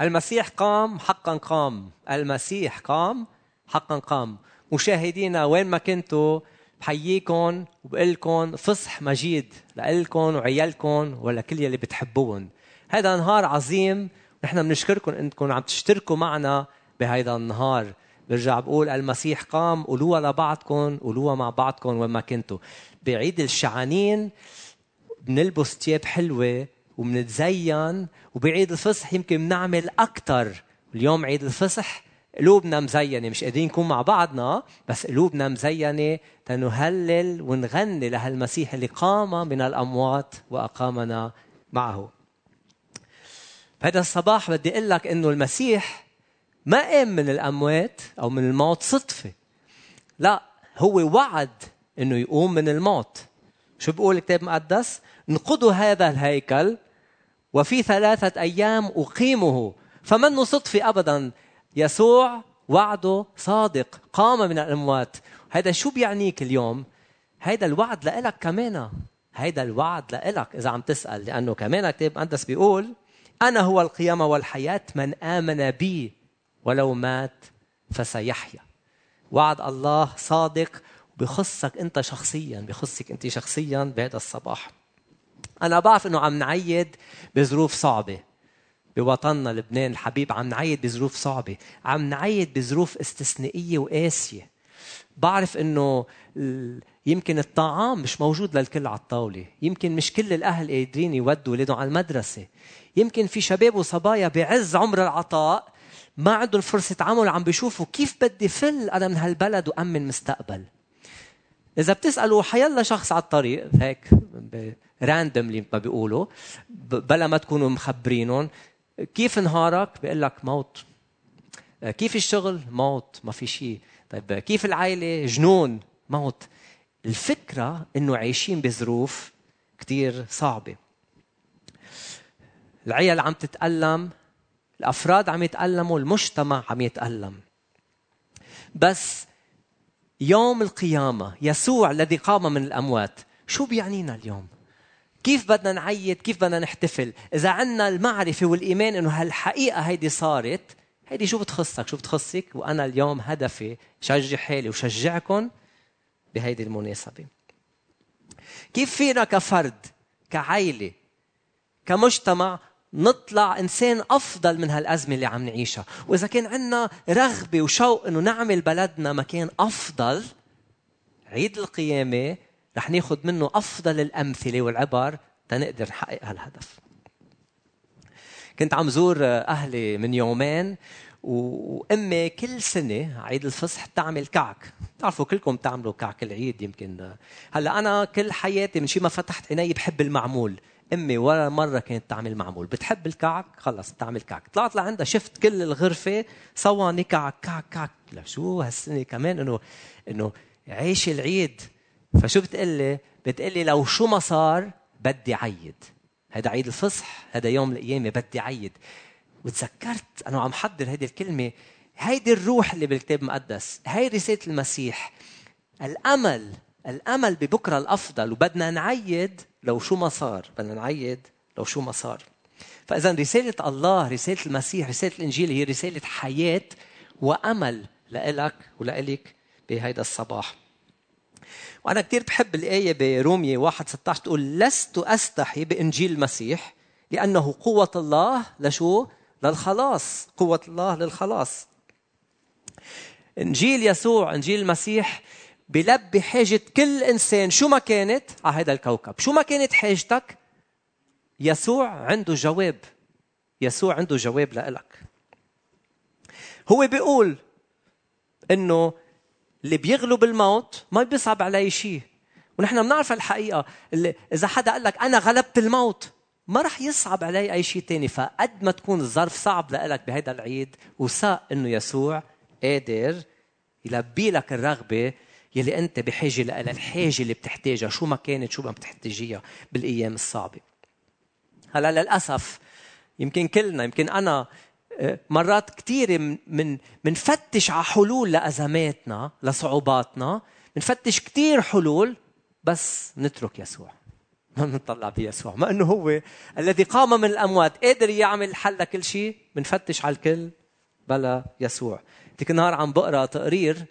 المسيح قام حقا قام. المسيح قام حقا قام. مشاهدينا وين ما كنتوا بحييكم وبقول لكم فصح مجيد لكم وعيالكم ولكل يلي بتحبوهم هذا نهار عظيم. نحن بنشكركم إنكم عم تشتركوا معنا بهذا النهار. برجع بقول المسيح قام قولوها لبعضكم قولوها مع بعضكم وين ما كنتوا. بعيد الشعانين بنلبس ثياب حلوة وبنتزين وبعيد الفصح يمكن بنعمل أكثر اليوم عيد الفصح قلوبنا مزينة. مش قادرين نكون مع بعضنا بس قلوبنا مزينة تنهلل ونغني لهالمسيح اللي قام من الأموات وأقامنا معه. بهذا الصباح بدي أقول لك إنه المسيح ما قام من الأموات أو من الموت صدفة. لا هو وعد إنه يقوم من الموت. شو بيقول الكتاب المقدس؟ انقضوا هذا الهيكل وفي ثلاثة أيام أقيمه. فمنه صدفة أبدا؟ يسوع وعده صادق قام من الأموات. هذا شو بيعنيك اليوم؟ هذا الوعد لإلك كمان. هذا الوعد لإلك. إذا عم تسأل لأنه كمان الكتاب المقدس بيقول أنا هو القيامة والحياة من آمن بي ولو مات فسيحيا. وعد الله صادق بخصك أنت شخصيا بخصك أنت شخصيا بهذا الصباح. أنا بعرف أنه عم نعيد بظروف صعبة. بوطننا لبنان الحبيب عم نعيد بظروف صعبة. عم نعيد بظروف استثنائية وقاسية. بعرف إنه يمكن الطعام مش موجود للكل على الطاولة. يمكن مش كل الأهل قادرين يودوا ولادهم على المدرسة. يمكن في شباب وصبايا بعز عمر العطاء ما عندهم فرصة عمل عم بيشوفوا كيف بدي فل أنا من هالبلد وأمن مستقبل. إذا بتسألوا حيلا شخص على الطريق هيك راندملي ما بيقولوا بلا ما تكونوا مخبرينهم كيف نهارك؟ بيقول لك موت. كيف الشغل؟ موت. ما في شيء طيب كيف العائلة؟ جنون. موت. الفكرة إنه عايشين بظروف كثير صعبة. العيال عم تتألم الأفراد عم يتألموا المجتمع عم يتألم. بس يوم القيامة يسوع الذي قام من الأموات شو بيعنينا اليوم؟ كيف بدنا نعيد؟ كيف بدنا نحتفل؟ إذا عندنا المعرفة والإيمان إنه هالحقيقة هيدي صارت هيدي شو بتخصك؟ شو بتخصك؟ وأنا اليوم هدفي شجع حالي وشجعكم بهيدي المناسبة. كيف فينا كفرد كعائله كمجتمع نطلع إنسان أفضل من هالأزمة اللي عم نعيشها. وإذا كان عندنا رغبة وشوق إنه نعمل بلدنا مكان أفضل عيد القيامة رح ناخذ منه أفضل الأمثلة والعبر تنقدر نحقق هالهدف. كنت عم زور أهلي من يومين وأمي كل سنة عيد الفصح تعمل كعك. بتعرفوا كلكم تعملوا كعك العيد يمكن. هلأ أنا كل حياتي من شي ما فتحت عيني بحب المعمول. أمي ولا مرة كانت تعمل معمول. بتحب الكعك؟ خلص بتعمل كعك. طلعت لعندها شفت كل الغرفة صواني كعك كعك كعك. لا شو هالسنة كمان؟ إنه إنه عيش العيد. فشو بتقلي؟ بتقلي لو شو ما صار بدي عيد. هذا عيد الفصح هذا يوم القيامة بدي عيد. وتذكرت أنا عم حضر هذه الكلمة. هيدي الروح اللي بالكتاب المقدس هاي رسالة المسيح. الأمل الأمل ببكرة الأفضل وبدنا نعيد لو شو ما صار بدنا نعيد لو شو ما صار. فإذا رسالة الله رسالة المسيح رسالة الإنجيل هي رسالة حياة وأمل لإلك ولإلك بهيدا الصباح. وأنا كثير بحب الآية برومية 1 16 تقول لست أستحي بإنجيل المسيح لأنه قوة الله لشو؟ للخلاص قوة الله للخلاص. إنجيل يسوع إنجيل المسيح بلبي حاجة كل إنسان شو ما كانت؟ على هذا الكوكب. شو ما كانت حاجتك؟ يسوع عنده جواب. يسوع عنده جواب لإلك. هو بيقول إنه اللي بيغلب الموت ما بيصعب عليه شيء. ونحن بنعرف الحقيقة اللي إذا حدا قال لك أنا غلبت الموت ما رح يصعب علي أي شيء تاني. فقد ما تكون الظرف صعب لك بهذا العيد وثق إنه يسوع قادر يلبي لك الرغبة يلي أنت بحاجة لها الحاجة اللي بتحتاجها شو ما كانت شو ما بتحتاجيها بالأيام الصعبة. هلا للأسف يمكن كلنا يمكن أنا مرات كثيره من منفتش على حلول لأزماتنا لصعوباتنا منفتش كثير حلول بس نترك يسوع. ما بنطلع بيسوع. ما إنه هو الذي قام من الأموات قادر يعمل حل لكل شيء بنفتش على الكل بلا يسوع. ديك النهار عم بقرأ تقرير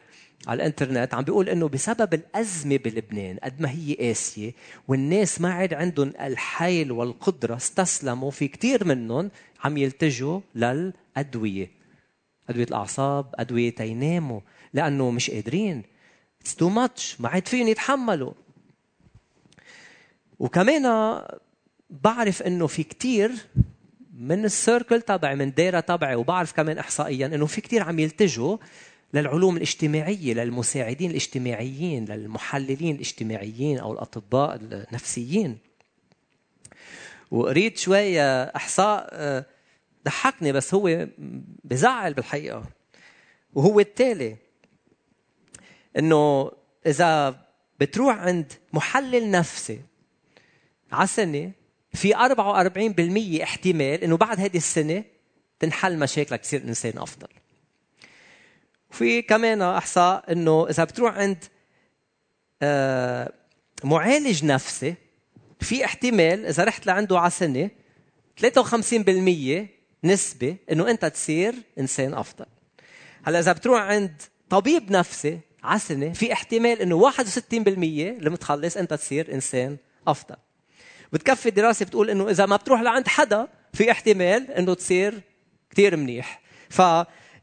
على الإنترنت عم بيقول إنه بسبب الأزمة بلبنان قد ما هي قاسية والناس ما عاد عندهم الحيل والقدرة استسلموا في كثير منهم عم يلتجوا للأدوية. أدوية الأعصاب أدوية تيناموا لأنه مش قادرين. it's too much ما عاد فيهم يتحملوا. وكمان بعرف إنه في كثير من ال circle تبعي من دايرة تبعي وبعرف كمان احصائيا إنه في كثير عم يلتجوا للعلوم الاجتماعية للمساعدين الاجتماعيين للمحللين الاجتماعيين أو الأطباء النفسيين. وقريت شوي إحصاء آه، ضحكني بس هو بزعل بالحقيقة. وهو التالي إنه إذا بتروح عند محلل نفسي على سنه في 44% احتمال إنه بعد هذه السنة تنحل مشاكلك تصير انسان أفضل. وفي كمان أحصاء إنه إذا بتروح عند آه، معالج نفسي في احتمال إذا رحت لعنده على سنة 53% نسبة إنه أنت تصير إنسان أفضل. هلأ إذا بتروح عند طبيب نفسي على سنة في احتمال إنه 61% المتخلص أنت تصير إنسان أفضل. بتكفي الدراسة بتقول إنه إذا ما بتروح لعند حدا في احتمال إنه تصير كثير منيح. ف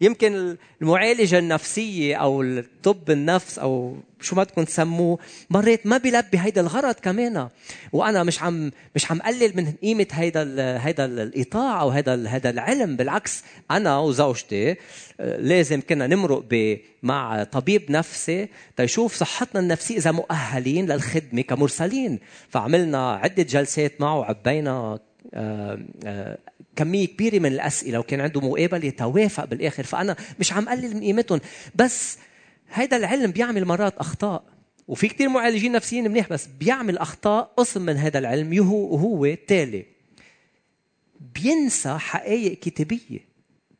يمكن المعالجة النفسية أو الطب النفس أو شو ما بدكم تسموه مرات ما بيلبي هيدا الغرض كمان. وأنا مش عم مش عم قلل من قيمة هيدا هيدا الإيطاع أو هيدا هيدا العلم. بالعكس أنا وزوجتي آه، لازم كنا نمرق مع طبيب نفسي تيشوف صحتنا النفسية إذا مؤهلين للخدمة كمرسلين. فعملنا عدة جلسات معه وعبينا آه، آه، كمية كبيرة من الأسئلة وكان عنده مقابلة توافق بالآخر. فأنا مش عم قلل من قيمتهم. بس هيدا العلم بيعمل مرات أخطاء. وفي كتير معالجين نفسيين منيح بس بيعمل أخطاء قسم من هذا العلم وهو التالي بينسى حقائق كتابية.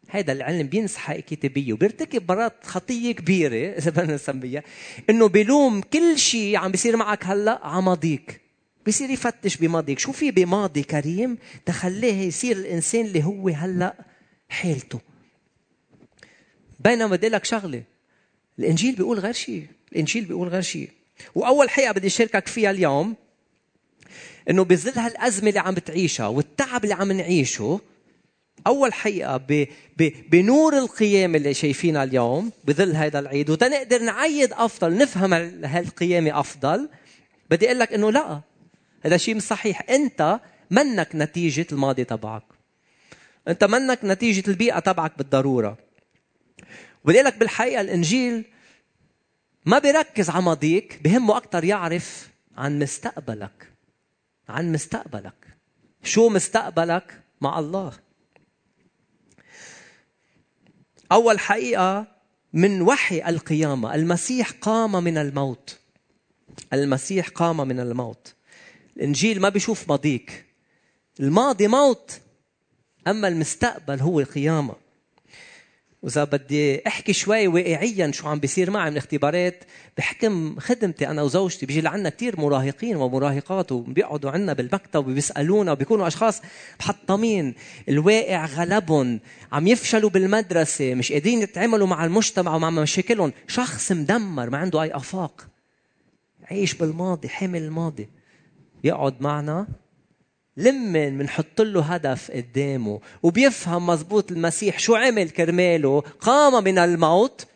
هذا العلم بينسى حقائق كتابية. وبيرتكب مرات خطية كبيرة إذا بدنا نسميها إنه بيلوم كل شيء عم بيصير معك هلأ على ماضيك بصير يفتش بماضيك. شو في بماضي كريم تخليه يصير الإنسان اللي هو هلأ حالته بينما بدي لك شغلة. الإنجيل بيقول غير شيء. الإنجيل بيقول غير شيء. وأول حقيقه بدي اشاركك فيها اليوم إنه بظل هالأزمة اللي عم بتعيشها والتعب اللي عم نعيشه أول حقيقه ب... ب... بنور القيامة اللي شايفينها اليوم بظل هذا العيد. وتنقدر نعيد أفضل نفهم هالقيامة أفضل. بدي أقول لك إنه لأ. هذا شيء مش صحيح. انت منك نتيجة الماضي تبعك. انت منك نتيجة البيئة تبعك بالضرورة. بدي لك بالحقيقة الإنجيل ما بيركز على ماضيك بهمه أكثر يعرف عن مستقبلك. عن مستقبلك. شو مستقبلك مع الله. أول حقيقة من وحي القيامة المسيح قام من الموت. المسيح قام من الموت. الإنجيل ما بيشوف ماضيك. الماضي موت أما المستقبل هو القيامة. وإذا بدي أحكي شوي واقعيا شو عم بيصير معي من اختبارات بحكم خدمتي أنا وزوجتي بيجي لعنا كثير مراهقين ومراهقات وبيقعدوا عنا بالمكتب وبيسألونا وبيكونوا أشخاص محطمين. الواقع غلبهم عم يفشلوا بالمدرسة مش قادرين يتعاملوا مع المجتمع ومع مشاكلهم. شخص مدمر ما عنده أي آفاق. عايش بالماضي حامل الماضي. يقعد معنا لما بنحط له هدف قدامه وبيفهم مزبوط المسيح شو عمل كرماله. قام من الموت.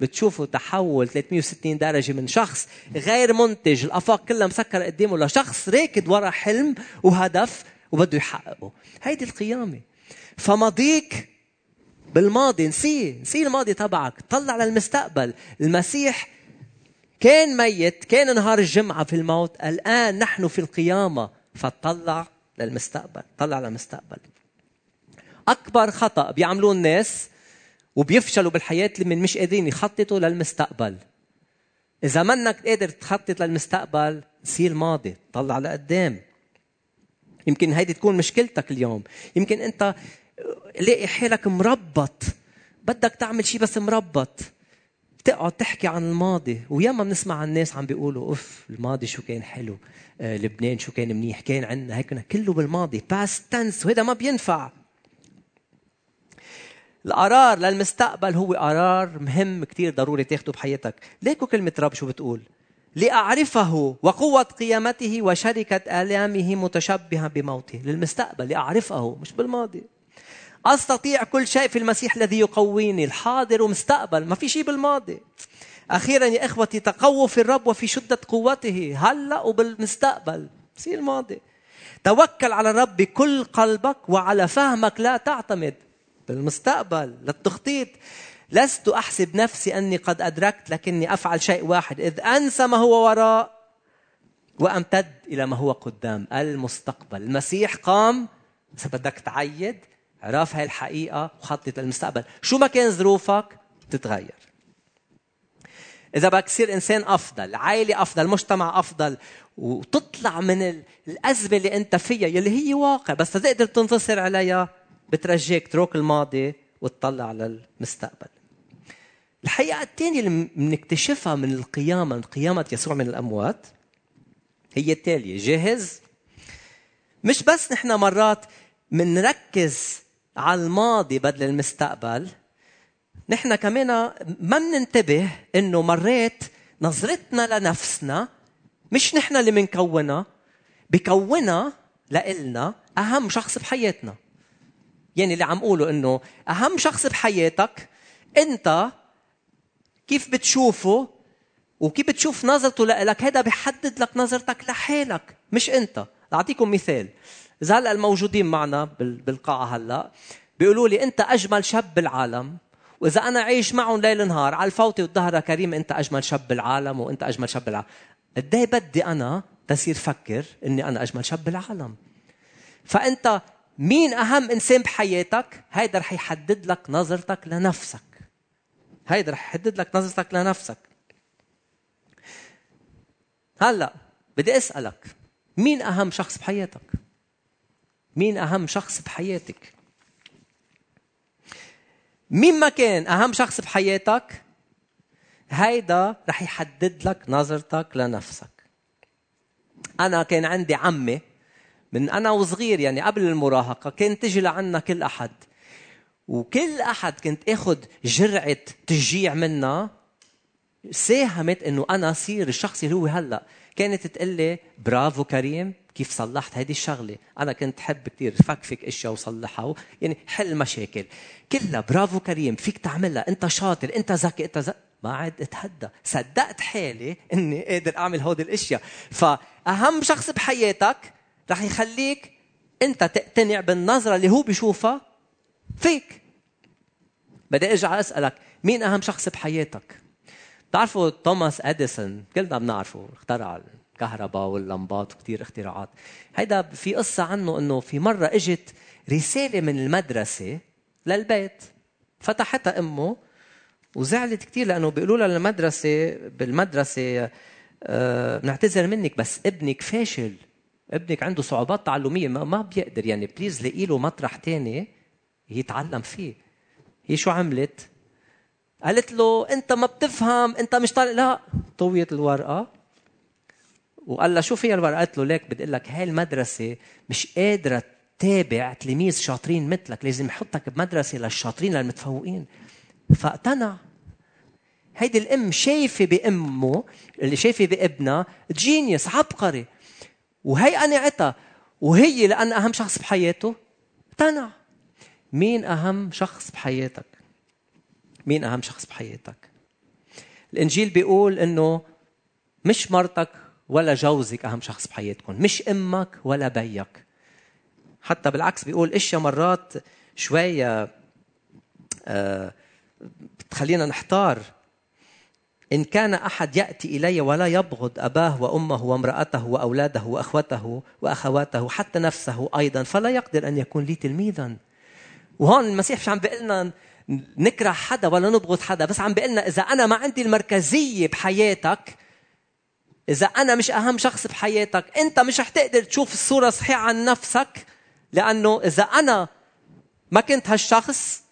بتشوفوا تحول 360 درجة من شخص غير منتج. الآفاق كلها مسكرة قدامه لشخص راكد ورا حلم وهدف وبده يحققه. هيدي القيامة. فماضيك بالماضي. نسيه. نسيه الماضي تبعك. طلع للمستقبل. المسيح كان ميت كان نهار الجمعة في الموت الآن نحن في القيامة. فطلع للمستقبل طلع للمستقبل. أكبر خطأ بيعملوه الناس وبيفشلوا بالحياة من مش قادرين يخططوا للمستقبل. إذا منك قادر تخطط للمستقبل سير ماضي طلع لقدام. يمكن هيدي تكون مشكلتك اليوم. يمكن أنت لاقي حالك مربط. بدك تعمل شيء بس مربط. بتقعد تحكي عن الماضي وياما بنسمع عن الناس عم بيقولوا أوف الماضي شو كان حلو آه لبنان شو كان منيح كان عندنا هيك كله بالماضي باست تنس وهذا ما بينفع. القرار للمستقبل هو قرار مهم كتير ضروري تاخده بحياتك. ليكو كلمة رب شو بتقول؟ لأعرفه وقوة قيامته وشركة آلامه متشبهة بموته. للمستقبل لأعرفه مش بالماضي. أستطيع كل شيء في المسيح الذي يقويني. الحاضر ومستقبل. ما في شيء بالماضي. أخيرا يا إخوتي تقووا في الرب وفي شدة قوته. هلأ وبالمستقبل. بصير الماضي توكل على الرب بكل قلبك وعلى فهمك لا تعتمد. بالمستقبل. للتخطيط لست أحسب نفسي أني قد أدركت لكني أفعل شيء واحد. إذ أنسى ما هو وراء وأمتد إلى ما هو قدام. المستقبل. المسيح قام. إذا بدك تعيد. عرف هاي الحقيقة وخطط للمستقبل. شو ما كان ظروفك تتغير. إذا بدك تصير إنسان أفضل عائلة أفضل مجتمع أفضل وتطلع من الأزمة اللي أنت فيها يلي هي واقع بس تقدر تنتصر عليها بترجيك تروك الماضي وتطلع للمستقبل. الحقيقة الثانية اللي بنكتشفها من القيامة من قيامة يسوع من الأموات هي التالية جاهز؟ مش بس نحن مرات منركز على الماضي بدل المستقبل. نحن كمان ما بننتبه إنه مرات نظرتنا لنفسنا مش نحن اللي بنكونها بكونها لإلنا أهم شخص بحياتنا. يعني اللي عم قوله إنه أهم شخص بحياتك أنت كيف بتشوفه وكيف بتشوف نظرته لك هذا بيحدد لك نظرتك لحالك مش أنت. أعطيكم مثال. اذا هلا الموجودين معنا بالقاعة هلا. بيقولوا لي أنت أجمل شاب بالعالم وإذا أنا عايش معهم ليل نهار على الفوتة والظهر كريم أنت أجمل شاب بالعالم وأنت أجمل شاب بالعالم قد إيه بدي أنا تصير فكر إني أنا أجمل شاب بالعالم؟ فأنت مين أهم إنسان بحياتك؟ هيدا رح يحدد لك نظرتك لنفسك. هيدا رح يحدد لك نظرتك لنفسك. هلا بدي أسألك مين أهم شخص بحياتك؟ مين أهم شخص بحياتك؟ مين ما كان أهم شخص بحياتك؟ هيدا رح يحدد لك نظرتك لنفسك. أنا كان عندي عمي من أنا وصغير يعني قبل المراهقة كانت تجي لعنا كل أحد. وكل أحد كنت اخذ جرعة تشجيع منها ساهمت إنه أنا أصير الشخص اللي هو هلأ. كانت تقول لي برافو كريم. كيف صلحت هذه الشغلة. أنا كنت حب كثير فكفك أشياء وصلحها يعني حل مشاكل. كلها برافو كريم فيك تعملها. أنت شاطر أنت ذكي أنت ذكي ما عاد اتهدى صدقت حالي إني قادر أعمل هودي الأشياء. فأهم شخص بحياتك رح يخليك أنت تقتنع بالنظرة اللي هو بيشوفها فيك. بدي أرجع أسألك مين أهم شخص بحياتك؟ بتعرفوا توماس أديسون؟ كلنا بنعرفه اخترع الكهرباء واللمبات وكثير اختراعات. هيدا في قصة عنه إنه في مرة إجت رسالة من المدرسة للبيت. فتحتها أمه وزعلت كثير لأنه بيقولوا لها للمدرسة بالمدرسة آه بنعتذر منك بس ابنك فاشل. ابنك عنده صعوبات تعلمية ما, ما بيقدر. يعني بليز لاقي له مطرح تاني يتعلم فيه. هي شو عملت؟ قالت له أنت ما بتفهم أنت مش طالع لا طويت الورقة. وقال لها شو فيها الورقة؟ قالت له ليك بدي أقول لك هاي المدرسة مش قادرة تتابع تلاميذ شاطرين مثلك لازم يحطك بمدرسة للشاطرين للمتفوقين. فاقتنع. هيدي الأم شايفة بأمه اللي شايفة بابنها جينيوس عبقري. وهي قناعتها وهي لأن أهم شخص بحياته اقتنع. مين أهم شخص بحياتك؟ مين أهم شخص بحياتك؟ الإنجيل بيقول إنه مش مرتك ولا جوزك أهم شخص بحياتكم مش أمك ولا بيك. حتى بالعكس بيقول إشياء مرات شوية آه بتخلينا نحتار. إن كان أحد يأتي إلي ولا يبغض أباه وأمه وامرأته وأولاده وأخوته وأخواته حتى نفسه أيضا فلا يقدر أن يكون لي تلميذا. وهون المسيح مش عم بيقول لنا نكره حدا ولا نبغض حدا بس عم بيقول لنا إذا أنا ما عندي المركزية بحياتك إذا أنا مش أهم شخص بحياتك أنت مش رح تقدر تشوف الصورة الصحيحة عن نفسك لأنه إذا أنا ما كنت هالشخص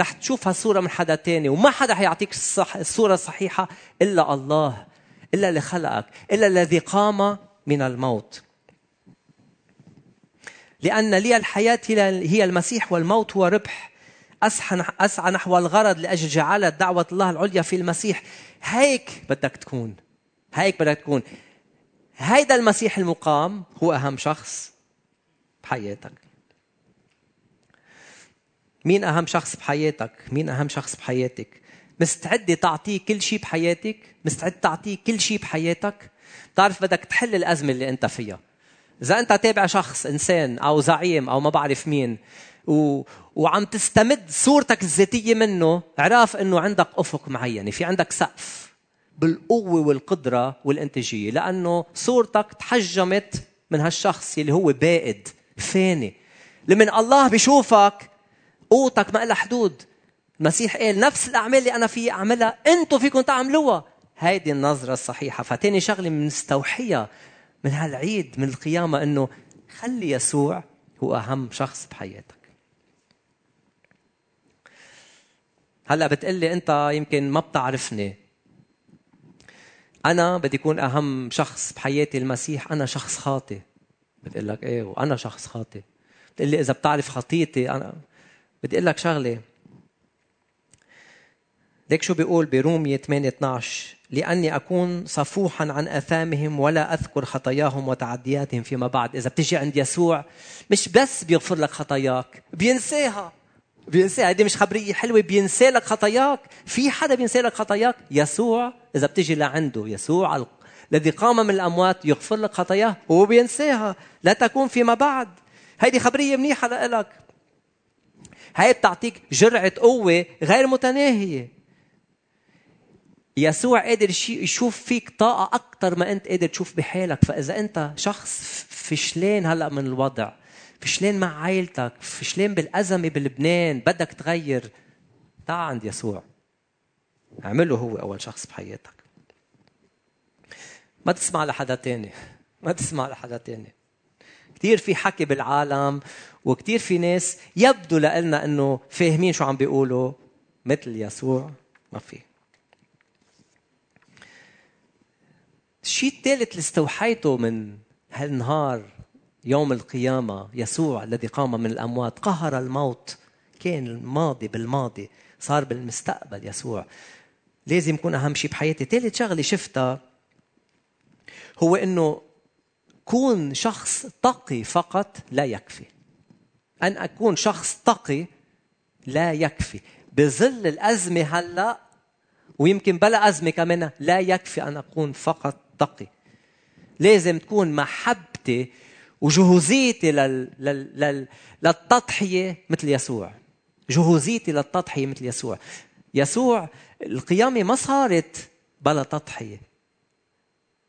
رح تشوف هالصورة من حدا تاني وما حدا حيعطيك الصورة الصحيحة إلا الله إلا اللي خلقك إلا الذي قام من الموت. لأن لي الحياة هي المسيح والموت هو ربح. أسعى نحو الغرض لأجل جعالة دعوة الله العليا في المسيح. هيك بدك تكون. هيك بدك تكون هيدا المسيح المقام هو أهم شخص بحياتك مين أهم شخص بحياتك؟ مين أهم شخص بحياتك؟ مستعدة تعطيه كل شيء بحياتك؟ مستعد تعطيه كل شيء بحياتك؟ بتعرف بدك تحل الأزمة اللي أنت فيها. إذا أنت تابع شخص إنسان أو زعيم أو ما بعرف مين و... وعم تستمد صورتك الذاتية منه اعرف أنه عندك أفق معين في عندك سقف بالقوة والقدرة والإنتاجية لأنه صورتك تحجمت من هالشخص اللي هو بائد فاني. لمن الله بيشوفك قوتك ما لها حدود. المسيح قال نفس الأعمال اللي أنا في أعملها أنتم فيكم تعملوها. هيدي النظرة الصحيحة. فتاني شغلة بنستوحيها من هالعيد من القيامة إنه خلي يسوع هو أهم شخص بحياتك. هلأ بتقلي أنت يمكن ما بتعرفني. أنا بدي يكون أهم شخص بحياتي المسيح أنا شخص خاطئ. بتقول لك إيه وأنا شخص خاطئ. بتقول لي إذا بتعرف خطيتي أنا بدي أقول لك شغلة. ليك شو بيقول برومية 8 12 لأني أكون صفوحا عن آثامهم ولا أذكر خطاياهم وتعدياتهم فيما بعد. إذا بتجي عند يسوع مش بس بيغفر لك خطاياك بينساها. بينساها. هذه مش خبرية حلوة. بينسى لك خطاياك. في حدا بينسى لك خطاياك؟ يسوع. إذا بتجي لعنده يسوع الذي قام من الأموات يغفر لك خطاياه وهو بينساها لا تكون فيما بعد. هيدي خبرية منيحة لك هاي بتعطيك جرعة قوة غير متناهية. يسوع قادر يشوف فيك طاقة أكثر ما أنت قادر تشوف بحالك. فإذا أنت شخص فشلان هلأ من الوضع فشلان مع عائلتك؟ فشلان بالأزمة بلبنان؟ بدك تغير. تعال عند يسوع. اعمله هو أول شخص بحياتك. ما تسمع لحدا تاني. ما تسمع لحدا تاني. كثير في حكي بالعالم وكثير في ناس يبدو لنا إنه فاهمين شو عم بيقولوا. مثل يسوع ما في. الشيء الثالث اللي استوحيته من هالنهار يوم القيامة يسوع الذي قام من الأموات قهر الموت. كان الماضي بالماضي صار بالمستقبل يسوع. لازم يكون أهم شيء بحياتي. ثالث شغلة شفتها هو أنه كون شخص تقي فقط لا يكفي. أن أكون شخص تقي لا يكفي. بظل الأزمة هلأ ويمكن بلا أزمة كمان لا يكفي أن أكون فقط تقي. لازم تكون محبتي وجهوزيتي لل... لل... لل... للتضحية مثل يسوع. جهوزيتي للتضحية مثل يسوع. يسوع القيامة ما صارت بلا تضحية.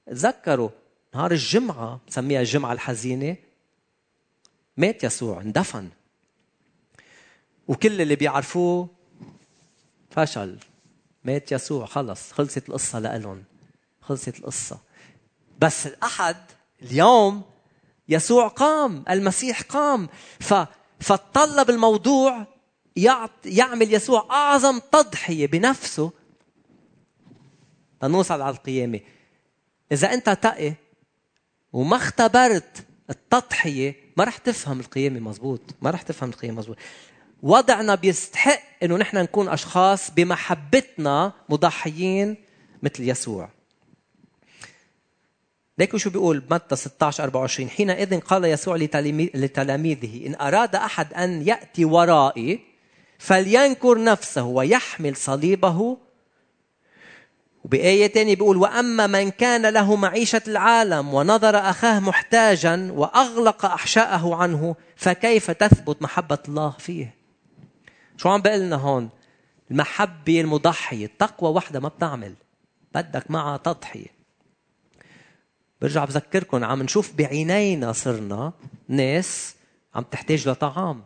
تذكروا نهار الجمعة بسميها الجمعة الحزينة مات يسوع اندفن. وكل اللي بيعرفوه فشل. مات يسوع خلص خلصت القصة لإلهم. خلصت القصة. بس الأحد اليوم يسوع قام المسيح قام. ف فطلب الموضوع يعمل يسوع أعظم تضحية بنفسه. لنوصل على القيامة. إذا أنت تقي وما اختبرت التضحية ما رح تفهم القيامة مزبوط. ما رح تفهم القيامة مزبوط. وضعنا بيستحق إنه نحن نكون أشخاص بمحبتنا مضحيين مثل يسوع. ليكوا شو بيقول؟ متى 16 24 حينئذ قال يسوع لتلاميذه إن أراد أحد أن يأتي ورائي فلينكر نفسه ويحمل صليبه. وبآية تانية بيقول وأما من كان له معيشة العالم ونظر أخاه محتاجا وأغلق أحشاءه عنه فكيف تثبت محبة الله فيه؟ شو عم بقول لنا هون؟ المحبة المضحية التقوى وحدة ما بتعمل بدك معها تضحية. برجع بذكركم عم نشوف بعينينا صرنا ناس عم تحتاج لطعام.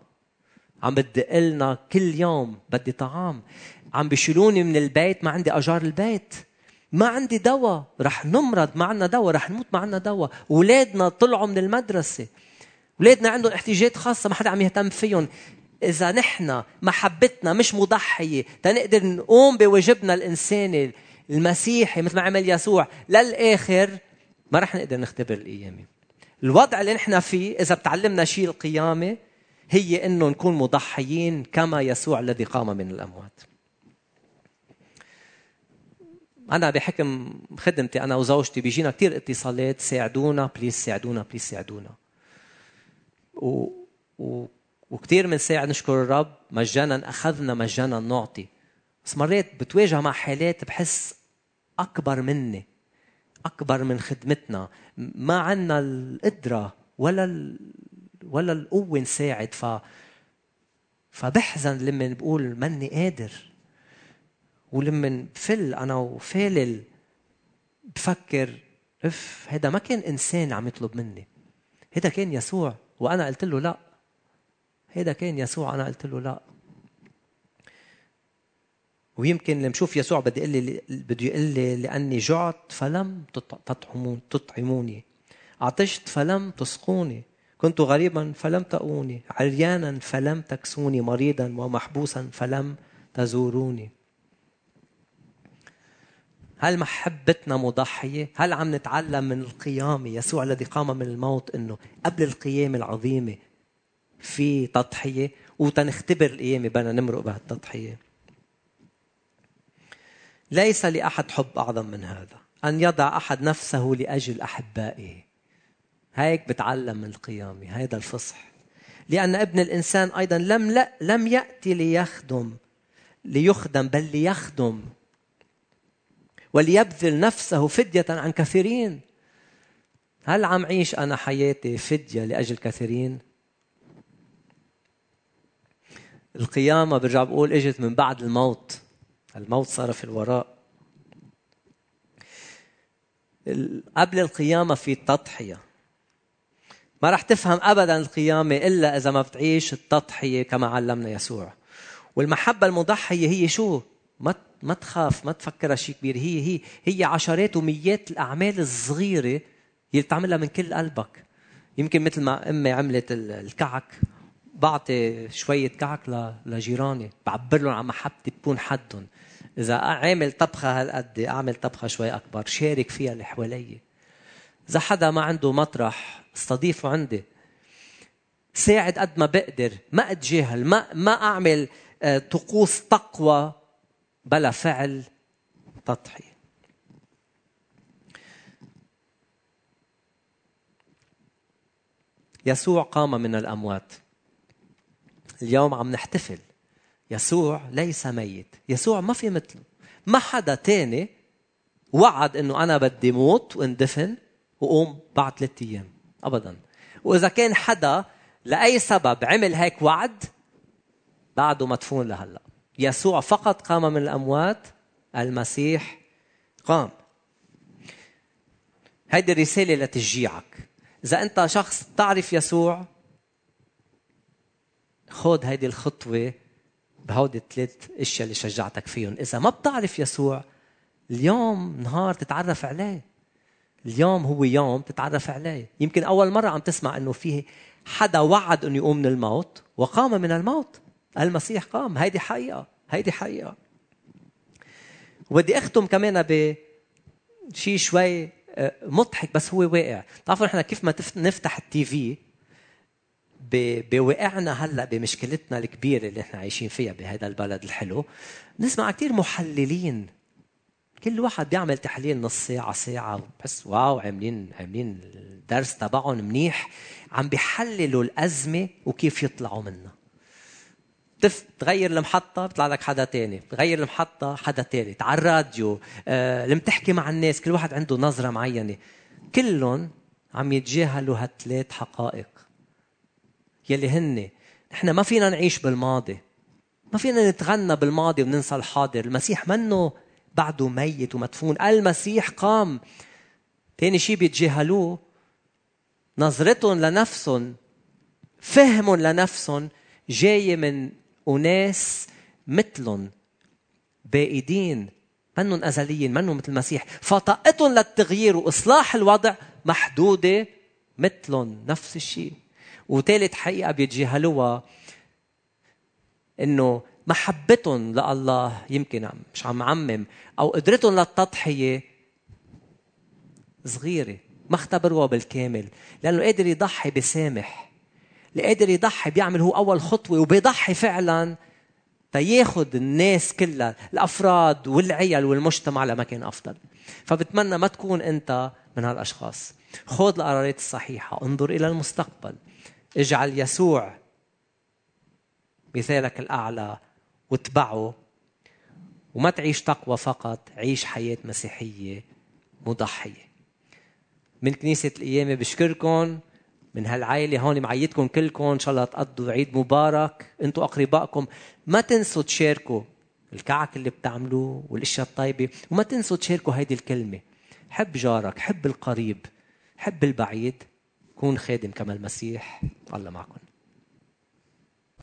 عم بدق لنا كل يوم بدي طعام. عم بيشيلوني من البيت ما عندي أجار البيت. ما عندي دواء. رح نمرض ما عندنا دواء رح نموت ما عندنا دواء. اولادنا طلعوا من المدرسة. اولادنا عندهم احتياجات خاصة ما حدا عم يهتم فيهم. إذا نحن محبتنا مش مضحية تنقدر نقوم بواجبنا الإنساني. المسيحي مثل ما عمل يسوع للآخر ما رح نقدر نختبر القيامة الوضع اللي نحن فيه إذا بتعلمنا شيء القيامة هي إنه نكون مضحيين كما يسوع الذي قام من الأموات. أنا بحكم خدمتي أنا وزوجتي بيجينا كثير اتصالات ساعدونا please ساعدونا please ساعدونا. و... و... وكثير بنساعد نشكر الرب مجانا أخذنا مجانا نعطي. بس مرات بتواجه مع حالات بحس أكبر مني. أكبر من خدمتنا. ما عنا القدرة ولا ال... ولا القوة نساعد. ف فبحزن لما بقول ماني قادر. ولما بفل أنا وفالل بفكر أف هذا ما كان إنسان عم يطلب مني. هذا كان يسوع. وأنا قلت له لا. هذا كان يسوع. أنا قلت له لا. ويمكن لما بشوف يسوع بدي يقول لي بده يقول لي لأني جعت فلم تطعموني. عطشت فلم تسقوني. كنت غريبا فلم تأوني عريانا فلم تكسوني. مريضا ومحبوسا فلم تزوروني. هل محبتنا مضحية؟ هل عم نتعلم من القيامة يسوع الذي قام من الموت أنه قبل القيامة العظيمة في تضحية؟ وتنختبر القيامة بدنا نمرق بهالتضحية. ليس لأحد حب أعظم من هذا. أن يضع أحد نفسه لأجل أحبائه. هيك بتعلم من القيامة. هذا الفصح. لأن ابن الإنسان أيضا لم لا لم يأتي ليخدم ليخدم بل ليخدم. وليبذل نفسه فدية عن كثيرين. هل عم عيش أنا حياتي فدية لأجل كثيرين؟ القيامة برجع بقول إجت من بعد الموت. الموت صار في الوراء. قبل القيامة في تضحية ما رح تفهم أبدا القيامة إلا إذا ما بتعيش التضحية كما علمنا يسوع. والمحبة المضحية هي شو؟ ما ما تخاف ما تفكرها شيء كبير. هي هي هي عشرات وميات الأعمال الصغيرة اللي بتعملها من كل قلبك. يمكن مثل ما أمي عملت الكعك. بعطي شوية كعك لجيراني. بعبر لهم عن محبتي بكون حدهم. إذا عامل طبخة هالقد أعمل طبخة شوي أكبر شارك فيها اللي حوالي إذا حدا ما عنده مطرح أستضيفه عندي. ساعد قد ما بقدر ما أتجاهل ما ما أعمل آه، طقوس تقوى بلا فعل تضحية. يسوع قام من الأموات. اليوم عم نحتفل. يسوع ليس ميت. يسوع ما في مثله. ما حدا تاني وعد إنه أنا بدي موت واندفن وقوم بعد ثلاثة أيام. ابدا. وإذا كان حدا لأي سبب عمل هيك وعد بعده مدفون لهلأ. يسوع فقط قام من الأموات المسيح قام. هيدي الرسالة لتشجيعك إذا أنت شخص تعرف يسوع خذ هيدي الخطوة بهودي الثلاث أشياء اللي شجعتك فيهم. إذا ما بتعرف يسوع اليوم نهار تتعرف عليه. اليوم هو يوم تتعرف عليه. يمكن أول مرة عم تسمع إنه فيه حدا وعد إنه يقوم من الموت وقام من الموت. المسيح قام. هيدي حقيقة. هيدي حقيقة. وبدي أختم كمان بشيء شوي آه، مضحك بس هو واقع. بتعرفوا نحن كيف ما نفتح التي في؟ بواقعنا هلأ بمشكلتنا الكبيرة اللي نحن عايشين فيها بهذا البلد الحلو. نسمع كثير محللين. كل واحد بيعمل تحليل نص ساعة ساعة بس واو عاملين عاملين الدرس تبعهم منيح. عم بيحللوا الأزمة وكيف يطلعوا منها. تغير المحطة بيطلع لك حدا تاني. تغير المحطة حدا تالت. على الراديو آه، لما تحكي مع الناس كل واحد عنده نظرة معينة. كلهم عم يتجاهلوا هالثلاث حقائق. يلي هن نحن ما فينا نعيش بالماضي. ما فينا نتغنى بالماضي وننسى الحاضر. المسيح منه بعده ميت ومدفون. المسيح قام. تاني شيء بيتجاهلوه. نظرتهم لنفسهم فهمهم لنفسهم جاية من أناس مثلهم بائدين منهم أزليين منهم مثل المسيح. فطاقتهم للتغيير وإصلاح الوضع محدودة مثلهم. نفس الشيء وثالث حقيقة بيتجاهلوها إنه محبتهم لله يمكن مش عم عمم أو قدرتهم للتضحية صغيرة ما اختبروها بالكامل لأنه قادر يضحي بسامح اللي قادر يضحي بيعمل هو أول خطوة وبيضحي فعلا تياخد الناس كلها الأفراد والعيال والمجتمع لمكان أفضل. فبتمنى ما تكون أنت من هالأشخاص. خذ القرارات الصحيحة انظر إلى المستقبل. اجعل يسوع مثالك الأعلى واتبعه وما تعيش تقوى فقط عيش حياة مسيحية مضحية. من كنيسة القيامه بشكركم من هالعائلة هون معيدكم كلكم إن شاء الله تقضوا عيد مبارك. أنتوا أقربائكم ما تنسوا تشاركوا الكعك اللي بتعملوه والأشياء الطيبة وما تنسوا تشاركوا هيدي الكلمة. حب جارك حب القريب حب البعيد. كون خادم كما المسيح الله معكم.